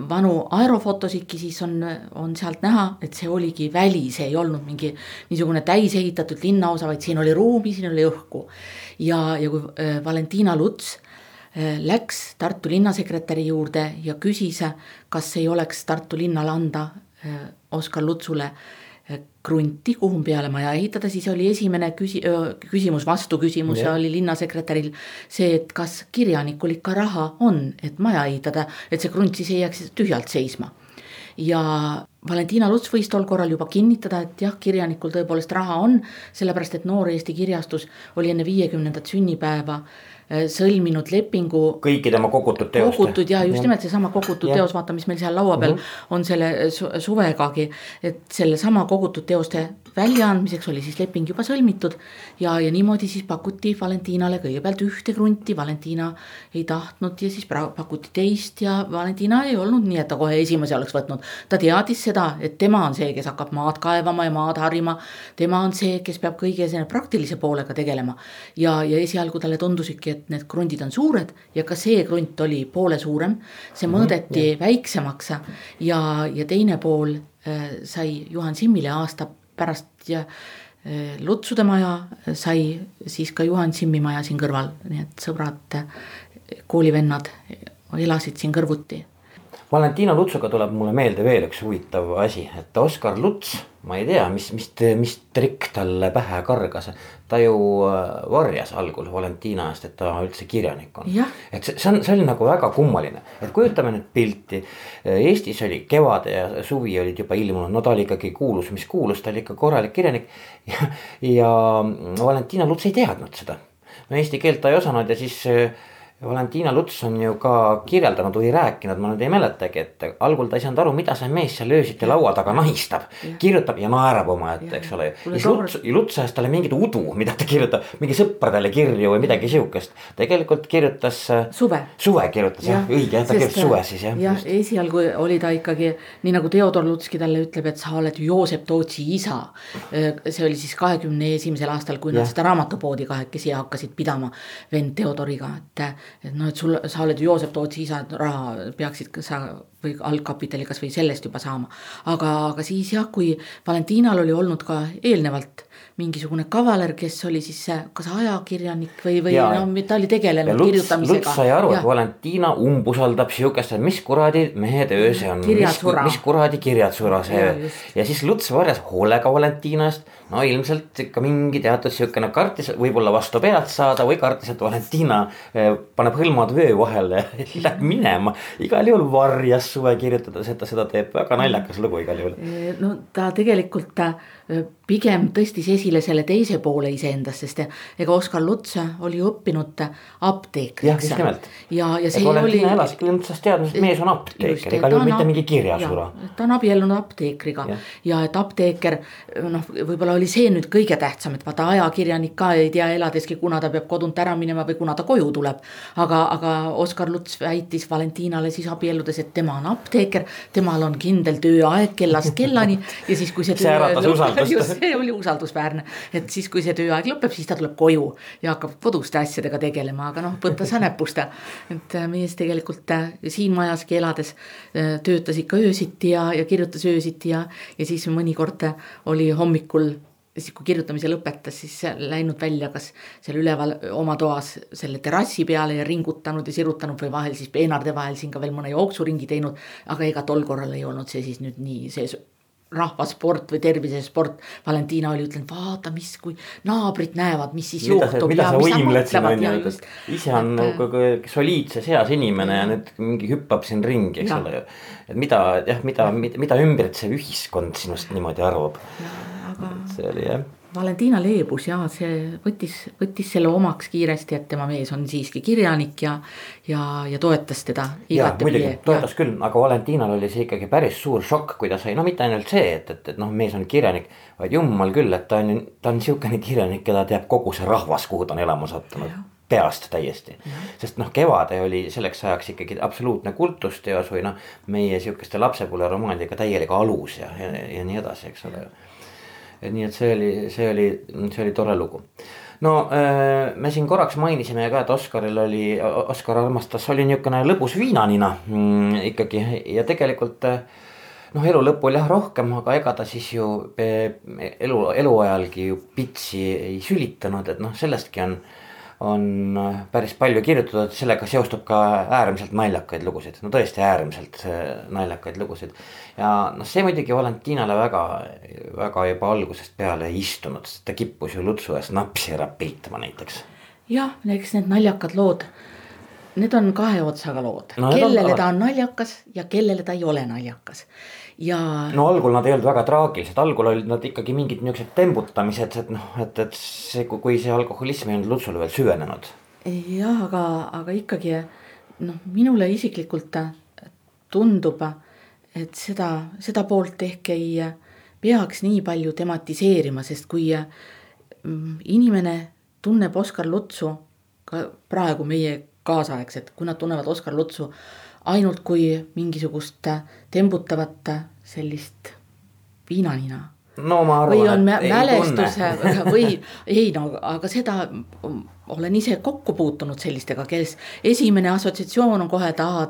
vanu aerofotosidki, siis on, on sealt näha, et see oligi väli, see ei olnud mingi niisugune täis ehitatud linnaosa, vaid siin oli ruumi, siin oli õhku. ja, ja kui äh, Valentina Luts läks Tartu linnasekretäri juurde ja küsis, kas ei oleks Tartu linnale anda äh, Oskar Lutsule äh, krunti, kuhu peale maja ehitada, siis oli esimene küsi-, küsimus, vastuküsimus Jah. oli linnasekretäril see, et kas kirjanikul ikka raha on, et maja ehitada, et see krunt siis ei jääks tühjalt seisma ja Valentina Luts võis tol korral juba kinnitada, et jah, kirjanikul tõepoolest raha on, sellepärast et Noor Eesti Kirjastus oli enne viiekümnendat sünnipäeva eh, sõlminud lepingu kõiki tema kogutud teoste. kogutud ja just nimelt seesama kogutud Jah. teos, vaata, mis meil seal laua peal mm -hmm. on selle su suvegagi. et sellesama kogutud teoste väljaandmiseks oli siis leping juba sõlmitud ja, ja niimoodi siis pakuti Valentinale kõigepealt ühte krunti, Valentina ei tahtnud ja siis pakuti teist ja Valentina ei olnud nii, et ta kohe esimese oleks võtnud. ta teadis seda, et tema on see, kes hakkab maad kaevama ja maad harima. tema on see, kes peab kõige selle praktilise poolega tegelema ja, ja esialgu talle tundusidki, et need krundid on suured ja ka see krunt oli poole suurem. see mõõdeti väiksemaks ja, ja teine pool äh, sai Juhan Simmile aasta pärast ja äh, Lutsude maja sai siis ka Juhan Simmi maja siin kõrval, nii et sõbrad, koolivennad elasid siin kõrvuti Valentina Lutsuga tuleb mulle meelde veel üks huvitav asi, et Oskar Luts, ma ei tea, mis, mis, mis trikk talle pähe kargas. Ta ju äh, varjas algul Valentina eest, et ta üldse kirjanik on et see, see on, see oli nagu väga kummaline, et kujutame nüüd pilti. Eestis oli kevade ja suvi olid juba ilmunud, no ta oli ikkagi kuulus, mis kuulus, ta oli ikka korralik kirjanik. ja, ja Valentina Luts ei teadnud seda. no eesti keelt ta ei osanud ja siis äh, Valentina Luts on ju ka kirjeldanud või rääkinud, ma nüüd ei mäletagi, et algul ta ei saanud aru, mida see mees seal öösiti laua taga nahistab. kirjutab ja naerab omaette, eks ole. Kuule, siis Luts, Luts ajas talle mingit udu, mida ta kirjutab, mingi sõpradele kirju või midagi siukest. tegelikult kirjutas. Suve. suve kirjutas jah, õige ta kirjutas suve siis jah. jah, esialgu oli ta ikkagi nii nagu Theodor Lutski talle ütleb, et sa oled Joosep Tootsi isa. see oli siis kahekümne esimesel aastal, kui nad Jah. seda raamatupoodi kahekesi hakkasid pidama vend Theodoriga, et. Et noh, et sul, sa oled ju Joosep Tootsi isa, et raha peaksid sa või algkapitali kasvõi sellest juba saama. aga, aga siis jah, kui Valentinal oli olnud ka eelnevalt mingisugune kavaler, kes oli siis kas ajakirjanik või, või Jaa. no ta oli ja tegelenud Luts, kirjutamisega. Luts sai aru, et Valentina umbusaldab siukest, et mis kuradi mehe töö see on. Kirjatsura. mis kuradi kirjatsura see on ja siis Luts varjas hoolega Valentina eest. no ilmselt ikka mingi teatud siukene kartis võib-olla vastu pead saada või kartis, et Valentina eh, paneb hõlmad vöö vahele ja läheb minema. igal juhul varjas suve kirjutades, et ta seda teeb, väga naljakas lugu igal juhul. no ta tegelikult ta pigem tõstis esile selle teise poole iseendast, sest ega Oskar Luts oli õppinud apteekriks. Jah, just nimelt. ja, ja see et oli elaski ilmselt teadmises, et mees on apteeker, igal juhul mitte mingi kirjasura. ta on abiellunud apteekriga ja. Ja et apteeker noh, võib-olla oli see nüüd kõige tähtsam, et vaata ajakirjanik ka ei tea eladeski, kuna ta peab kodunt ära minema või kuna ta koju tuleb. aga, aga Oskar Luts väitis Valentinale siis abielludes, et tema on apteeker, temal on kindel tööaeg kellast kellani ja siis, kui see. See äratas usaldust. just, see oli usaldusväärne, et siis, kui see tööaeg lõpeb, siis ta tuleb koju ja hakkab koduste asjadega tegelema, aga noh, võtta sa näpust. et äh, mees tegelikult äh, siin majaski elades äh, töötas ikka öösiti ja, ja kirjutas öösiti ja, ja siis mõnikord oli hommikul siis kui kirjutamise lõpetas, siis läinud välja, kas seal üleval oma toas selle terrassi peale ja ringutanud ja sirutanud või vahel siis peenarde vahel siin ka veel mõne jooksuringi teinud. aga ega tol korral ei olnud see siis nüüd nii see rahvasport või tervisesport. Valentina oli ütlenud, vaata, mis, kui naabrid näevad, mis siis mida juhtub mida ja sa võimled siin on ja ju, et ise on nagu ka soliidses eas inimene ja nüüd mingi hüppab siin ringi, eks Jah. ole ju. et mida jah, mida, mida, mida ümbritsev ühiskond sinust niimoodi arvab, aga see oli jah. Valentina leebus ja see võttis, võttis selle omaks kiiresti, et tema mees on siiski kirjanik ja, ja, ja toetas teda. ja muidugi toetas küll, aga Valentinal oli see ikkagi päris suur šokk, kui ta sai, no mitte ainult see, et, et, et noh, mees on kirjanik. vaid jummal küll, et ta on, ta on siukene kirjanik, keda teab kogu see rahvas, kuhu ta on elama sattunud. peast täiesti. sest noh, Kevade oli selleks ajaks ikkagi absoluutne kultusteos või noh, meie sihukeste lapsepõlve romaanidega täielik alus ja, ja, ja nii edasi, eks ole. Et nii, et see oli, see oli, see oli tore lugu. No äh, me siin korraks mainisime ka, et Oscaril oli, Oscar armastas, oli niisugune lõbus viinanina mm, ikkagi. Ja tegelikult äh, noh, elu lõpul jah rohkem, aga ega ta siis ju äh, elu, eluajalgi ju pitsi ei sülitanud, et noh, sellestki on on päris palju kirjutatud, sellega seostub ka äärmiselt naljakaid lugusid, no tõesti äärmiselt naljakaid lugusid. ja noh, see muidugi Valentinale väga, väga juba algusest peale ei istunud, sest ta kippus ju lutsu ees napsi ära peitma näiteks. jah, eks need naljakad lood, need on kahe otsaga lood no,, kellele on ta on naljakas ja kellele ta ei ole naljakas ja. no algul nad ei olnud väga traagilised, algul olid nad ikkagi mingid niuksed tembutamised, et noh, et, et see, kui see alkoholism ei olnud Lutsule veel süvenenud. jah, aga, aga ikkagi noh, minule isiklikult tundub, et seda, seda poolt ehk ei peaks nii palju tematiseerima, sest kui mm, inimene tunneb Oskar Lutsu, ka praegu meie kaasaegsed, kui nad tunnevad Oskar Lutsu ainult kui mingisugust tembutavat sellist viinanina. No ma arvan, või on mälestus või ei no aga seda olen ise kokku puutunud sellistega, kes esimene assotsiatsioon on kohe, et aa,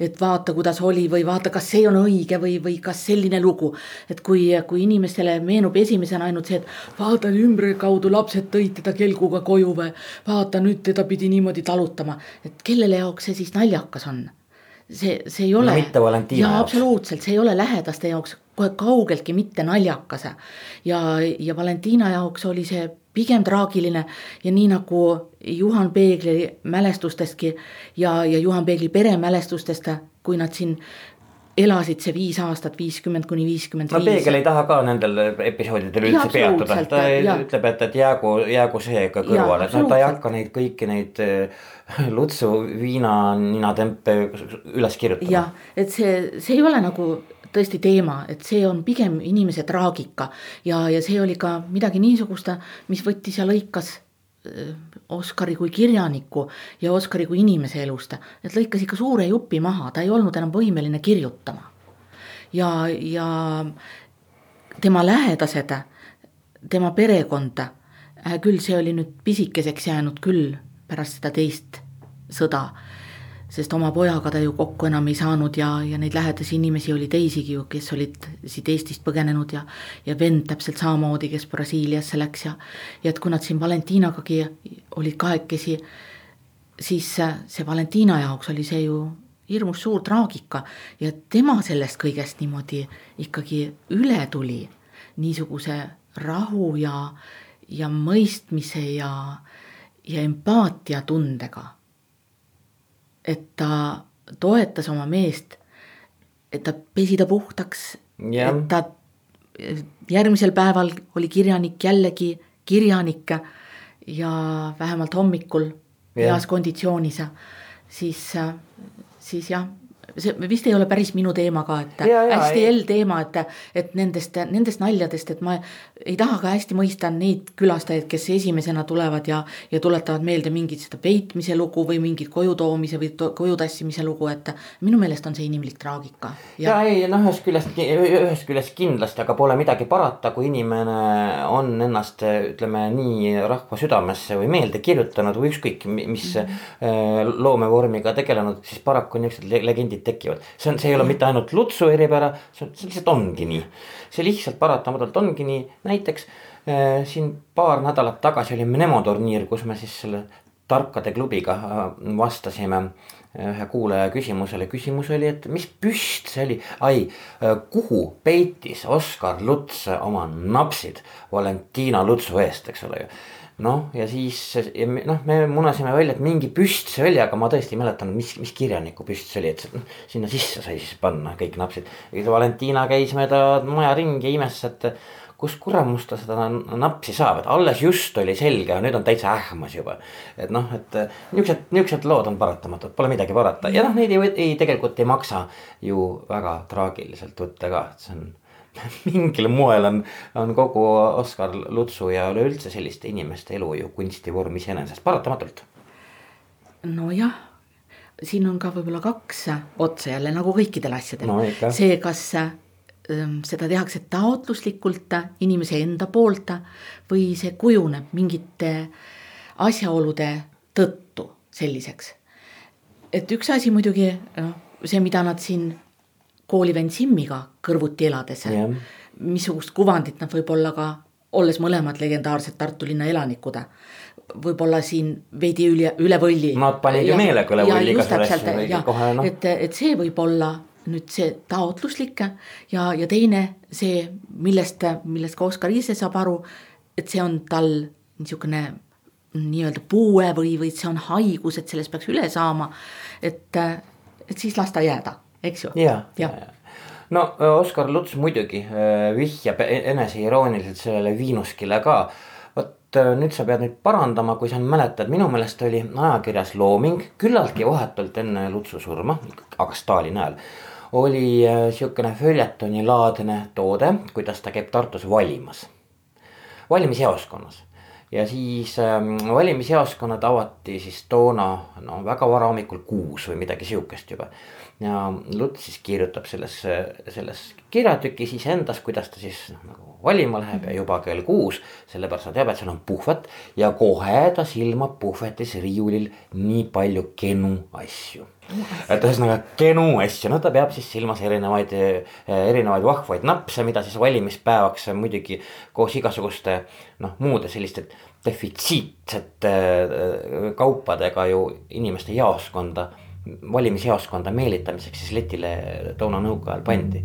et vaata, kuidas oli või vaata, kas see on õige või, või kas selline lugu. et kui, kui inimestele meenub esimesena ainult see, et vaata ümbrikaudu lapsed tõid teda kelguga koju või vaata nüüd teda pidi niimoodi talutama, et kellele jaoks see siis naljakas on see, see ei ole no,. mitte Valentina jaoks. absoluutselt, see ei ole lähedaste jaoks kohe kaugeltki mitte naljakas. ja, ja Valentina jaoks oli see pigem traagiline ja nii nagu Juhan Peegli mälestustestki ja, ja Juhan Peegli peremälestustest, kui nad siin elasid see viis aastat, viiskümmend kuni viiskümmend viis. no Peegel ei taha ka nendel episoodidel üldse peatuda, ta ja. ütleb, et, et jäägu, jäägu see ka kõrvale, noh, ta ei hakka neid kõiki neid äh, Lutsu viina ninatempe üles kirjutama. jah, et see, see ei ole nagu tõesti teema, et see on pigem inimese traagika ja, ja see oli ka midagi niisugust, mis võttis ja lõikas Oskari kui kirjaniku ja Oskari kui inimese elust, et lõikas ikka suure jupi maha, ta ei olnud enam võimeline kirjutama. ja, ja tema lähedased, tema perekond, äh, küll see oli nüüd pisikeseks jäänud küll pärast seda teist sõda sest oma pojaga ta ju kokku enam ei saanud ja, ja neid lähedasi inimesi oli teisigi ju, kes olid siit Eestist põgenenud ja, ja vend täpselt samamoodi, kes Brasiiliasse läks ja, ja et kui nad siin Valentinagagi olid kahekesi, siis see Valentina jaoks oli see ju hirmus suur traagika ja tema sellest kõigest niimoodi ikkagi üle tuli niisuguse rahu ja, ja mõistmise ja, ja empaatiatundega et ta toetas oma meest, et ta pesi ta puhtaks, et ta järgmisel päeval oli kirjanik jällegi kirjanik ja vähemalt hommikul heas konditsioonis, siis, siis jah see vist ei ole päris minu teema ka, et ja, ja, hästi hell teema, et, et nendest, nendest naljadest, et ma ei taha ka hästi mõista neid külastajaid, kes esimesena tulevad ja, ja tuletavad meelde mingit seda peitmise lugu või mingit koju toomise või to, koju tassimise lugu, et minu meelest on see inimlik traagika. ja, ei noh, ühest küljest, ühest küljest kindlasti, aga pole midagi parata, kui inimene on ennast ütleme nii rahva südamesse või meelde kirjutanud või ükskõik mis mm -hmm. loomevormiga tegelenud, siis paraku niisugused legendid tekivad. see on, see ei ole mitte ainult Lutsu eripära, see on, see lihtsalt ongi nii. see lihtsalt paratamatult ongi nii, näiteks äh, siin paar nädalat tagasi oli Mnemo turniir, kus me siis selle tarkade klubiga äh, vastasime äh, ühe kuulaja küsimusele, küsimus oli, et mis püst see oli, ai, äh, kuhu peitis Oskar Luts oma napsid Valentina Lutsu eest, eks ole ju noh, ja siis noh, me munasime välja, et mingi püst see oli, aga ma tõesti ei mäletanud, mis, mis kirjaniku püst see oli, et noh, sinna sisse sai siis panna kõik napsid. Valentina käis mööda maja ringi ja imes, et kust kuramust ta seda napsi saab, et alles just oli selge, nüüd on täitsa ähmas juba. et noh, et niuksed, niuksed lood on paratamatud, pole midagi parata ja noh, neid ei, ei tegelikult ei maksa ju väga traagiliselt võtta ka, et see on mingil moel on, on kogu Oskar Lutsu ja üleüldse selliste inimeste elu ju kunstivorm iseenesest paratamatult. nojah, siin on ka võib-olla kaks otsa jälle nagu kõikidel asjadel No see, kas ähm, seda tehakse taotluslikult inimese enda poolt või see kujuneb mingite asjaolude tõttu selliseks. et üks asi muidugi, noh, see, mida nad siin koolivend Simmiga kõrvuti elades Jah. missugust kuvandit nad võib-olla ka, olles mõlemad legendaarsed Tartu linna elanikud, võib-olla siin veidi üle, üle võlli. Nad panid ju meelega üle võlli igasuguseid asju, kohe, noh. et, et see võib olla nüüd see taotluslik ja, ja teine see, millest, millest ka Oskar ise saab aru, et see on tal niisugune nii-öelda puue või, või see on haigus, et sellest peaks üle saama. et, et siis las ta jääda, eks ju. ja, ja, Jah. ja no Oskar Luts muidugi äh, vihjab eneseirooniliselt sellele Viinuskile ka. vot äh, nüüd sa pead nüüd parandama, kui sa mäletad, minu meelest oli ajakirjas Looming küllaltki vahetult enne Lutsu surma, aga Stalini ajal. oli äh, sihukene följetonilaadne toode, kuidas ta käib Tartus valimas, valimisjaoskonnas ja siis ähm, valimisjaoskonnad avati siis toona no väga varahommikul kuus või midagi sihukest juba. Ja Luts siis kirjutab selles, selles kirjatükis iseendas, kuidas ta siis noh, nagu valima läheb ja juba kell kuus. sellepärast ta teab, et seal on puhvet ja kohe ta silmab puhvetis riiulil nii palju kenu asju. et ühesõnaga kenu asju, no ta peab siis silmas erinevaid, erinevaid vahvaid napse, mida siis valimispäevaks muidugi koos igasuguste noh, muude selliste defitsiitsete äh, kaupadega ju inimeste jaoskonda valimisjaoskonda meelitamiseks siis letile toona nõukaajal pandi.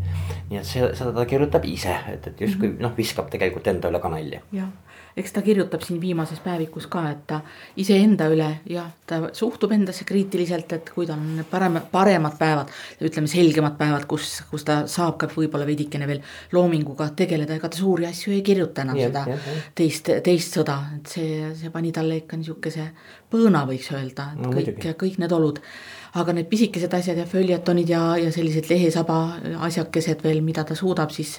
nii et see, seda ta kirjutab ise, et, et justkui noh, viskab tegelikult enda üle ka nalja. jah, eks ta kirjutab siin viimases päevikus ka, et ta iseenda üle jah, ta suhtub endasse kriitiliselt, et kui tal on parem, paremad päevad, ütleme selgemad päevad, kus, kus ta saab ka võib-olla veidikene veel loominguga tegeleda, ega ta suuri asju ei kirjuta enam Jah, seda jah, jah. teist, teist sõda, et see, see pani talle ikka niisuguse põõna, võiks öelda, et No kõik ja kõik need olud. aga need pisikesed asjad ja följetonid ja, ja sellised lehesaba asjakesed veel, mida ta suudab siis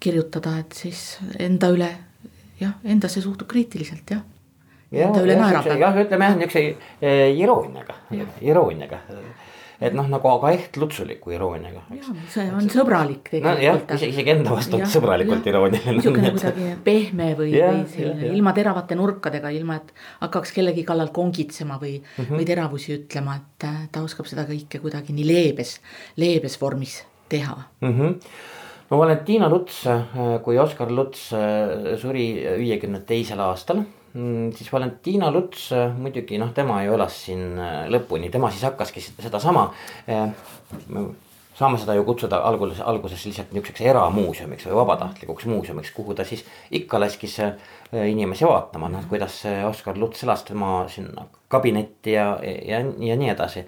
kirjutada, et siis enda üle jah, endasse suhtub kriitiliselt jah. Jah, ütleme jah, niukse eh, irooniaga, irooniaga. et noh, nagu aga ehtluutsuliku irooniaga, eks. jah, see on sõbralik tegelikult. isegi, isegi enda vastu sõbralikult irooniline. niisugune kuidagi pehme või, või selline ilma teravate nurkadega, ilma et hakkaks kellegi kallal kongitsema või mm. -hmm. või teravusi ütlema, et ta oskab seda kõike kuidagi nii leebes, leebes vormis teha. mm. -hmm. No Valentina Luts, kui Oskar Luts äh, suri viiekümne teisel aastal, siis Valentina Luts äh, muidugi noh, tema ju elas siin äh, lõpuni, tema siis hakkaski sedasama. saame seda ju kutsuda alguses, alguses lihtsalt niisuguseks eramuuseumiks või vabatahtlikuks muuseumiks, kuhu ta siis ikka laskis äh, inimesi vaatama, noh kuidas Oskar Luts elas tema sinna kabinetti ja, ja, ja nii edasi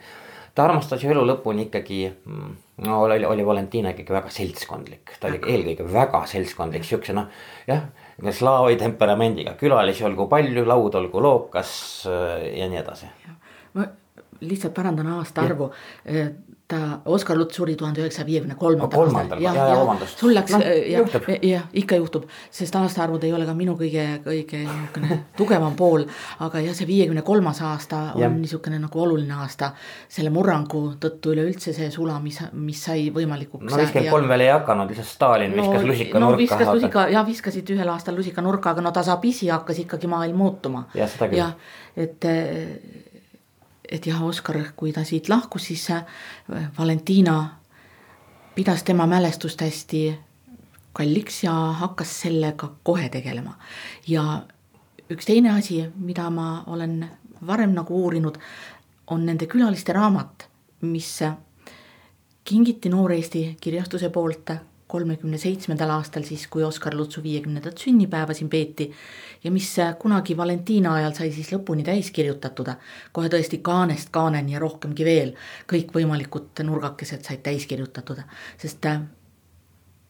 ta armastas ju elu lõpuni ikkagi, mm, no oli, oli Valentina ikkagi väga seltskondlik, ta oli eelkõige väga seltskondlik, siukse noh, jah. slaavi temperamendiga, külalisi olgu palju, laud olgu lookas äh, ja nii edasi. ma lihtsalt parandan aastaarvu. Ta, Oskar Luts suri tuhande üheksasaja viiekümne kolmandal Kolmandal, jaa, jaa, vabandust. sul läks no, jah juhtub., jah ikka juhtub, sest aastaarvud ei ole ka minu kõige, kõige niisugune tugevam pool. aga jah, see viiekümne kolmas aasta on Jah. niisugune nagu oluline aasta selle murrangu tõttu üleüldse see sula, mis, mis sai võimalikuks. no viiskümmend kolm veel ei hakanud, lihtsalt Stalin viskas lusika no, nurka. viskas lusika ja viskasid ühel aastal lusika nurka, aga no tasapisi hakkas ikkagi maailm muutuma. Jah, seda küll. et, et jah, Oskar, kui ta siit lahkus, siis äh, Valentina pidas tema mälestust hästi kalliks ja hakkas sellega kohe tegelema. ja üks teine asi, mida ma olen varem nagu uurinud, on nende külaliste raamat, mis kingiti Noor Eesti kirjastuse poolt kolmekümne seitsmendal aastal siis, kui Oskar Lutsu viiekümnendat sünnipäeva siin peeti. ja mis kunagi Valentiina ajal sai siis lõpuni täis kirjutatud, kohe tõesti kaanest kaaneni ja rohkemgi veel. kõikvõimalikud nurgakesed said täis kirjutatud, sest äh,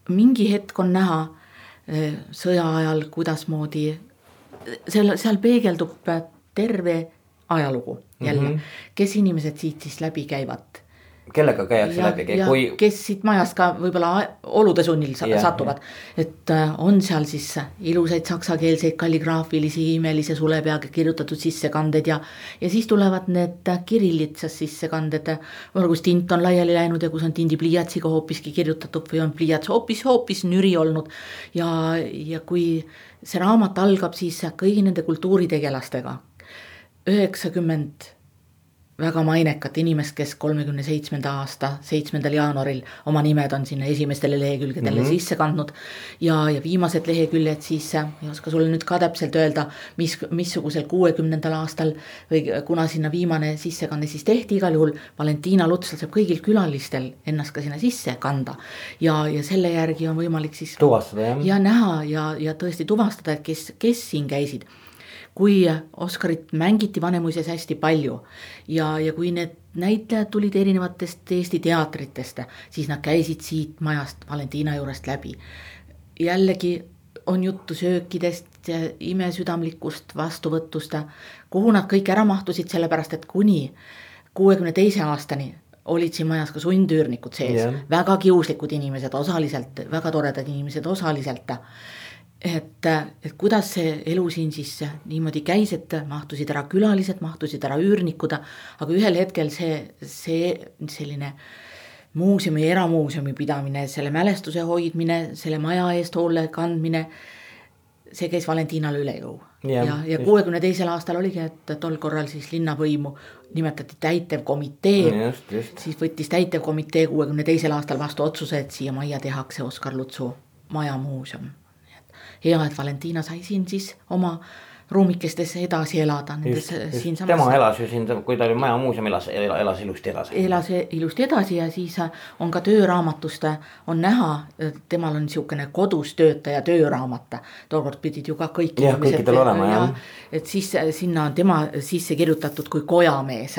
mingi hetk on näha äh, sõja ajal, kuidasmoodi seal, seal peegeldub äh, terve ajalugu jälle mm, -hmm. kes inimesed siit siis läbi käivad kellega käiakse ja, läbi, ja kui kes siit majast ka võib-olla olude sunnil Jah, satuvad. et äh, on seal siis ilusaid saksakeelseid kalligraafilisi imelise sule peaga kirjutatud sissekanded ja. ja siis tulevad need kirillitsas sissekanded, võib-olla kus tint on laiali läinud ja kus on tindipliiatsiga hoopiski kirjutatud või on pliiats hoopis, hoopis nüri olnud. ja, ja kui see raamat algab siis kõigi nende kultuuritegelastega, üheksakümmend väga mainekat inimest, kes kolmekümne seitsmenda aasta seitsmendal jaanuaril oma nimed on sinna esimestele lehekülgedele mm -hmm. sisse kandnud. ja, ja viimased leheküljed siis, ei oska sulle nüüd ka täpselt öelda, mis, missugusel kuuekümnendal aastal või kuna sinna viimane sissekanne siis tehti, igal juhul Valentina Lutsal saab kõigil külalistel ennast ka sinna sisse kanda. ja, ja selle järgi on võimalik siis tuvastada jah ja näha ja, ja tõesti tuvastada, et kes, kes siin käisid. Kui Oscarit mängiti Vanemuises hästi palju ja, ja kui need näitlejad tulid erinevatest Eesti teatritest, siis nad käisid siit majast Valentina juurest läbi. jällegi on juttu söökidest, imesüdamlikust vastuvõtust, kuhu nad kõik ära mahtusid, sellepärast et kuni kuuekümne teise aastani olid siin majas ka sundüürnikud sees Jah. väga kiuslikud inimesed osaliselt, väga toredad inimesed osaliselt. Et, et kuidas see elu siin siis niimoodi käis, et mahtusid ära külalised, mahtusid ära üürnikud, aga ühel hetkel see, see selline muuseumi, eramuuseumi pidamine, selle mälestuse hoidmine, selle maja eest hoole kandmine, see käis Valentinale üle jõu. Ja, ja kuuekümne teisel aastal oligi, et tol korral siis linnavõimu nimetati täitevkomitee siis võttis täitevkomitee kuuekümne teisel aastal vastu otsuse, et siia majja tehakse Oskar Lutsu majamuuseum. Hea, et Valentina sai siin siis oma ruumikestes edasi elada. tema elas ju siin, kui ta oli majamuuseum, elas, elas ilusti edasi. elas ilusti edasi ja siis on ka tööraamatust on näha, temal on niisugune kodus töötaja tööraamat. tookord pidid ju ka kõik Jah, kõikidel olema, jah. et siis sinna on tema sisse kirjutatud kui kojamees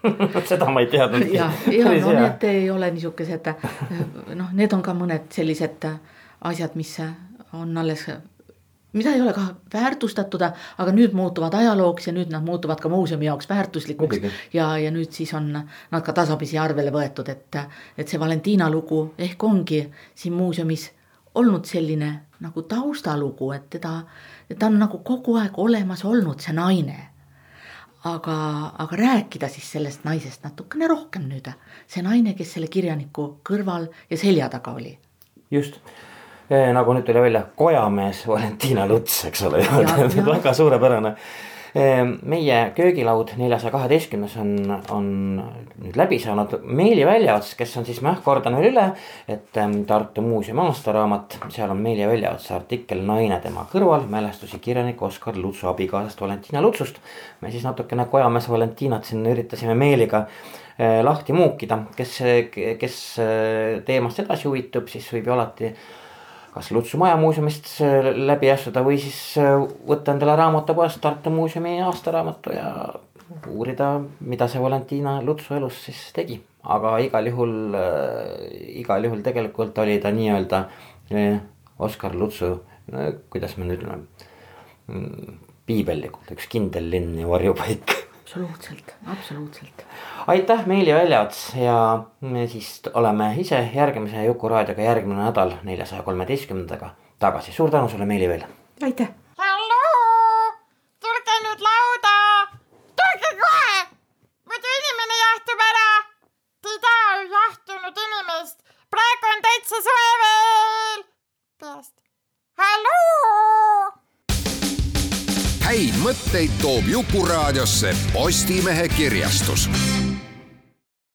seda ma ei teadnud. ja, ja no need ei ole niisugused noh, need on ka mõned sellised asjad, mis on alles, mida ei ole ka väärtustatud, aga nüüd muutuvad ajalooks ja nüüd nad muutuvad ka muuseumi jaoks väärtuslikuks Muidugi.. ja, ja nüüd siis on nad ka tasapisi arvele võetud, et, et see Valentina lugu ehk ongi siin muuseumis olnud selline nagu taustalugu, et teda, ta on nagu kogu aeg olemas olnud, see naine aga, aga rääkida siis sellest naisest natukene rohkem nüüd. see naine, kes selle kirjaniku kõrval ja selja taga oli. just nagu nüüd tuli välja, kojamees Valentina Luts, eks ole, väga suurepärane. meie köögilaud neljasaja kaheteistkümnes on, on nüüd läbi saanud, Meeli Väljaots, kes on siis, ma jah kordan veel üle, et ähm, Tartu Muuseumi aastaraamat, seal on Meeli Väljaotsa artikkel Naine tema kõrval, mälestusi kirjanik Oskar Lutsu abikaasast Valentina Lutsust. me siis natukene kojamees Valentinat siin üritasime Meeliga äh, lahti muukida, kes, kes teemast edasi huvitub, siis võib ju alati kas Lutsu majamuuseumist läbi astuda või siis võtta endale raamatupoest Tartu Muuseumi aastaraamatu ja uurida, mida see Valentina Lutsu elus siis tegi. aga igal juhul äh,, igal juhul tegelikult oli ta nii-öelda äh, Oskar Lutsu äh,, kuidas me nüüd ütleme, piibellikult üks kindel linn ja varjupaik absoluutselt, absoluutselt. aitäh, Meeli Väljaots ja me siis oleme ise järgmise Juku raadioga järgmine nädal neljasaja kolmeteistkümnendaga tagasi, suur tänu sulle, Meeli veel. aitäh. Mõtteid toob Jukuraadiosse Postimehe kirjastus